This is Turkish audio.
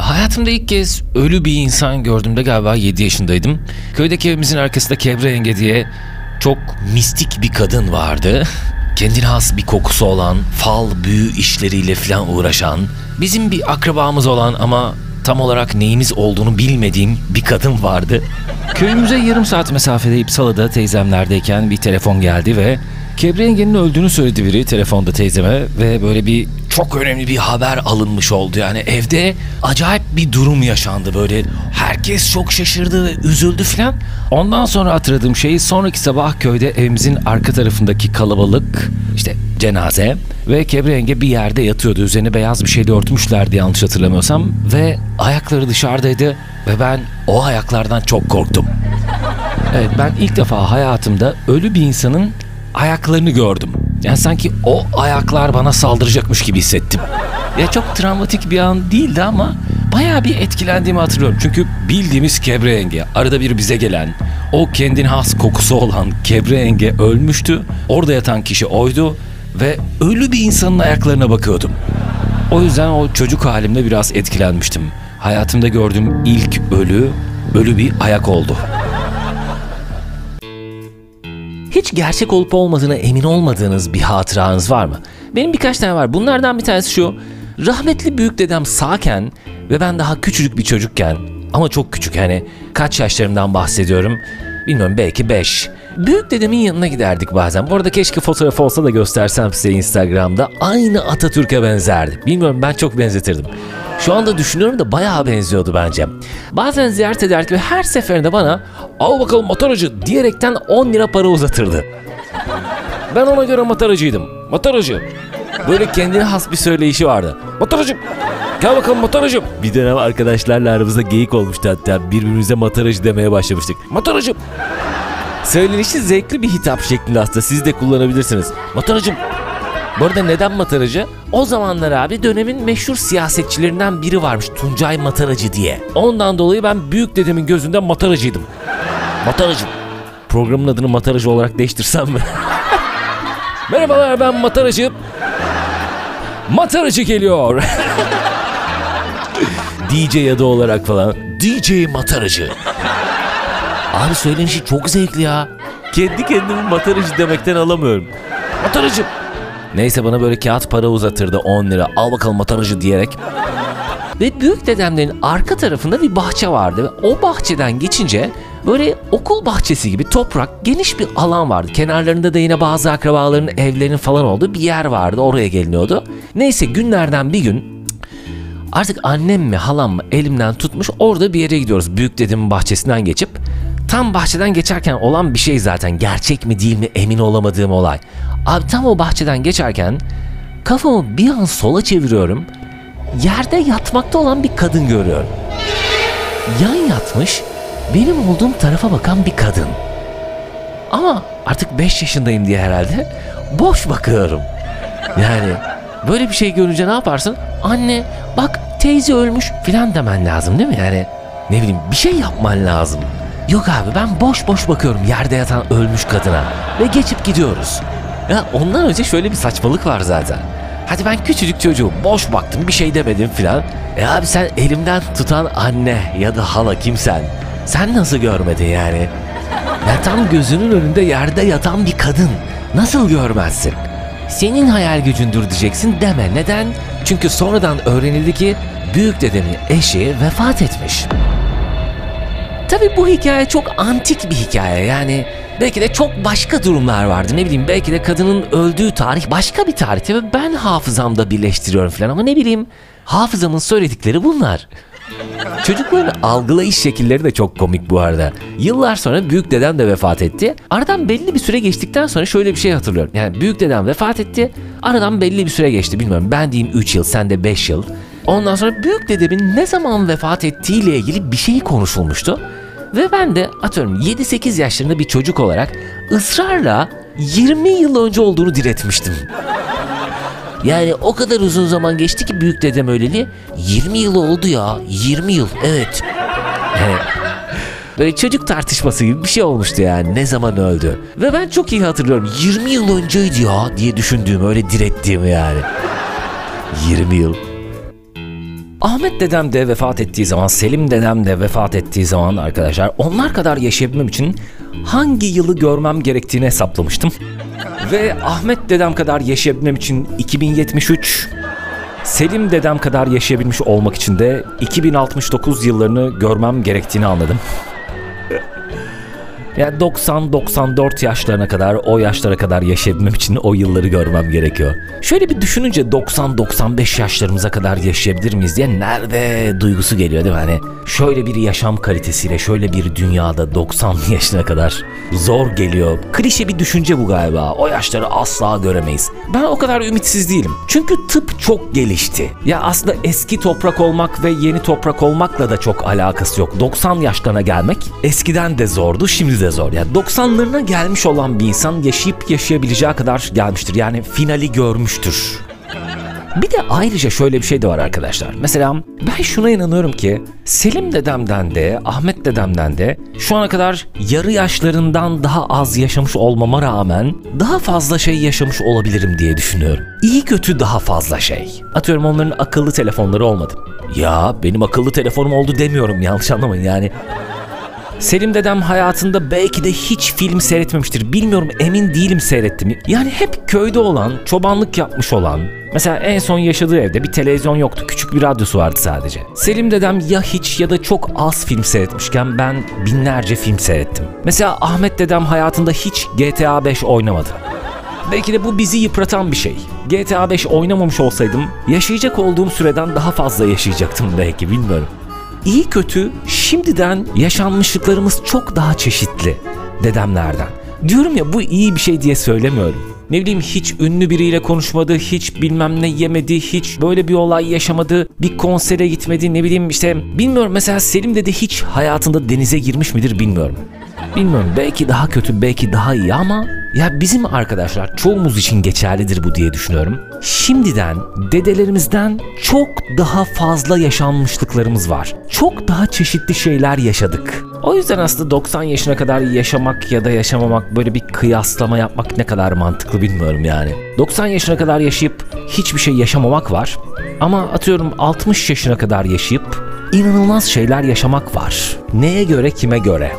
hayatımda ilk kez ölü bir insan gördüğümde galiba 7 yaşındaydım. Köydeki evimizin arkasında Kebre Yenge diye çok mistik bir kadın vardı. Kendine has bir kokusu olan, fal, büyü işleriyle falan uğraşan, bizim bir akrabamız olan ama tam olarak neyimiz olduğunu bilmediğim bir kadın vardı. Köyümüze yarım saat mesafede İpsala'da teyzemlerdeyken bir telefon geldi ve Kebre yengenin öldüğünü söyledi biri telefonda teyzeme ve böyle bir çok önemli bir haber alınmış oldu. Yani evde acayip bir durum yaşandı böyle. Herkes çok şaşırdı ve üzüldü falan. Ondan sonra hatırladığım şey sonraki sabah köyde evimizin arka tarafındaki kalabalık işte cenaze ve Kebre yenge bir yerde yatıyordu. Üzerine beyaz bir şeyle örtmüşlerdi yanlış hatırlamıyorsam ve ayakları dışarıdaydı ve ben o ayaklardan çok korktum. Evet ben ilk defa hayatımda ölü bir insanın ayaklarını gördüm. Yani sanki o ayaklar bana saldıracakmış gibi hissettim. Ya çok travmatik bir an değildi ama bayağı bir etkilendiğimi hatırlıyorum. Çünkü bildiğimiz kebre yenge, arada bir bize gelen, o kendine has kokusu olan kebre yenge ölmüştü. Orada yatan kişi oydu ve ölü bir insanın ayaklarına bakıyordum. O yüzden o çocuk halimde biraz etkilenmiştim. Hayatımda gördüğüm ilk ölü, ölü bir ayak oldu. Hiç gerçek olup olmadığına emin olmadığınız bir hatıranız var mı? Benim birkaç tane var. Bunlardan bir tanesi şu. Rahmetli büyük dedem sağken ve ben daha küçücük bir çocukken ama çok küçük yani kaç yaşlarımdan bahsediyorum. Bilmiyorum belki 5. Büyük dedemin yanına giderdik bazen. Bu arada keşke fotoğraf olsa da göstersem size Instagram'da. Aynı Atatürk'e benzerdi. Bilmiyorum ben çok benzetirdim. Şu anda düşünüyorum da bayağı benziyordu bence. Bazen ziyaret ederdik ve her seferinde bana al bakalım motoracı diyerekten 10 lira para uzatırdı. Ben ona göre mataracıydım. Mataracı. Böyle kendine has bir söyleyişi vardı. Mataracım. Gel bakalım mataracım. Bir dönem arkadaşlarla aramızda geyik olmuştu hatta birbirimize mataracı demeye başlamıştık. Mataracım. Söylenişi zevkli bir hitap şeklinde aslında siz de kullanabilirsiniz. Mataracım. Bu arada neden mataracı? O zamanlar abi dönemin meşhur siyasetçilerinden biri varmış Tuncay Mataracı diye. Ondan dolayı ben büyük dedemin gözünde mataracıydım. Mataracım. Programın adını mataracı olarak değiştirsem mi? Merhabalar ben mataracı. Mataracı geliyor. DJ adı olarak falan. DJ Mataracı. Abi söylenişi çok zevkli ya. Kendi kendimi mataracı demekten alamıyorum. Mataracı. Neyse bana böyle kağıt para uzatırdı 10 lira. Al bakalım mataracı diyerek. Ve büyük dedemlerin arka tarafında bir bahçe vardı. O bahçeden geçince böyle okul bahçesi gibi toprak geniş bir alan vardı. Kenarlarında da yine bazı akrabaların evlerinin falan olduğu bir yer vardı. Oraya geliniyordu. Neyse günlerden bir gün artık annem mi halam mı elimden tutmuş orada bir yere gidiyoruz. Büyük dedemin bahçesinden geçip tam bahçeden geçerken olan bir şey zaten. Gerçek mi değil mi emin olamadığım olay. Abi tam o bahçeden geçerken kafamı bir an sola çeviriyorum. Yerde yatmakta olan bir kadın görüyorum. Yan yatmış, benim olduğum tarafa bakan bir kadın. Ama artık 5 yaşındayım diye herhalde boş bakıyorum. Yani böyle bir şey görünce ne yaparsın? Anne bak teyze ölmüş filan demen lazım değil mi? Yani ne bileyim bir şey yapman lazım. Yok abi ben boş boş bakıyorum yerde yatan ölmüş kadına ve geçip gidiyoruz. Ya ondan önce şöyle bir saçmalık var zaten. Hadi ben küçücük çocuğum boş baktım bir şey demedim filan. E abi sen elimden tutan anne ya da hala kimsen? Sen nasıl görmedin yani? Ya tam gözünün önünde yerde yatan bir kadın. Nasıl görmezsin? Senin hayal gücündür diyeceksin deme. Neden? Çünkü sonradan öğrenildi ki büyük dedemin eşi vefat etmiş. Tabi bu hikaye çok antik bir hikaye yani belki de çok başka durumlar vardı ne bileyim belki de kadının öldüğü tarih başka bir tarihte ve ben hafızamda birleştiriyorum falan ama ne bileyim hafızamın söyledikleri bunlar. Çocukların algılayış şekilleri de çok komik bu arada. Yıllar sonra büyük dedem de vefat etti. Aradan belli bir süre geçtikten sonra şöyle bir şey hatırlıyorum. Yani büyük dedem vefat etti. Aradan belli bir süre geçti bilmiyorum. Ben diyeyim 3 yıl, sen de 5 yıl. Ondan sonra büyük dedemin ne zaman vefat ettiğiyle ilgili bir şey konuşulmuştu. Ve ben de atıyorum 7-8 yaşlarında bir çocuk olarak ısrarla 20 yıl önce olduğunu diretmiştim. Yani o kadar uzun zaman geçti ki büyük dedem öleli 20 yıl oldu ya 20 yıl evet. Böyle çocuk tartışması gibi bir şey olmuştu yani ne zaman öldü. Ve ben çok iyi hatırlıyorum 20 yıl önceydi ya diye düşündüğüm öyle direttiğimi yani. 20 yıl. Ahmet dedem de vefat ettiği zaman, Selim dedem de vefat ettiği zaman arkadaşlar onlar kadar yaşayabilmem için hangi yılı görmem gerektiğini hesaplamıştım. Ve Ahmet dedem kadar yaşayabilmem için 2073, Selim dedem kadar yaşayabilmiş olmak için de 2069 yıllarını görmem gerektiğini anladım. Yani 90-94 yaşlarına kadar, o yaşlara kadar yaşayabilmem için o yılları görmem gerekiyor. Şöyle bir düşününce 90-95 yaşlarımıza kadar yaşayabilir miyiz diye nerede duygusu geliyor değil mi? Hani şöyle bir yaşam kalitesiyle, şöyle bir dünyada 90 yaşına kadar zor geliyor. Klişe bir düşünce bu galiba. O yaşları asla göremeyiz. Ben o kadar ümitsiz değilim. Çünkü tıp çok gelişti. Ya aslında eski toprak olmak ve yeni toprak olmakla da çok alakası yok. 90 yaşlarına gelmek eskiden de zordu, şimdi de zor. Yani 90'larına gelmiş olan bir insan yaşayıp yaşayabileceği kadar gelmiştir. Yani finali görmüştür. Bir de ayrıca şöyle bir şey de var arkadaşlar. Mesela ben şuna inanıyorum ki Selim dedemden de Ahmet dedemden de şu ana kadar yarı yaşlarından daha az yaşamış olmama rağmen daha fazla şey yaşamış olabilirim diye düşünüyorum. İyi kötü daha fazla şey. Atıyorum onların akıllı telefonları olmadı. Ya benim akıllı telefonum oldu demiyorum yanlış anlamayın yani. Selim dedem hayatında belki de hiç film seyretmemiştir. Bilmiyorum emin değilim seyretti. Yani hep köyde olan, çobanlık yapmış olan. Mesela en son yaşadığı evde bir televizyon yoktu. Küçük bir radyosu vardı sadece. Selim dedem ya hiç ya da çok az film seyretmişken ben binlerce film seyrettim. Mesela Ahmet dedem hayatında hiç GTA 5 oynamadı. Belki de bu bizi yıpratan bir şey. GTA 5 oynamamış olsaydım yaşayacak olduğum süreden daha fazla yaşayacaktım belki bilmiyorum. İyi kötü şimdiden yaşanmışlıklarımız çok daha çeşitli dedemlerden. Diyorum ya bu iyi bir şey diye söylemiyorum. Ne bileyim hiç ünlü biriyle konuşmadı, hiç bilmem ne yemedi, hiç böyle bir olay yaşamadı, bir konsere gitmedi, ne bileyim işte bilmiyorum mesela Selim de hiç hayatında denize girmiş midir bilmiyorum. Bilmiyorum belki daha kötü belki daha iyi ama ya bizim arkadaşlar çoğumuz için geçerlidir bu diye düşünüyorum. Şimdiden dedelerimizden çok daha fazla yaşanmışlıklarımız var. Çok daha çeşitli şeyler yaşadık. O yüzden aslında 90 yaşına kadar yaşamak ya da yaşamamak böyle bir kıyaslama yapmak ne kadar mantıklı bilmiyorum yani. 90 yaşına kadar yaşayıp hiçbir şey yaşamamak var. Ama atıyorum 60 yaşına kadar yaşayıp inanılmaz şeyler yaşamak var. Neye göre kime göre?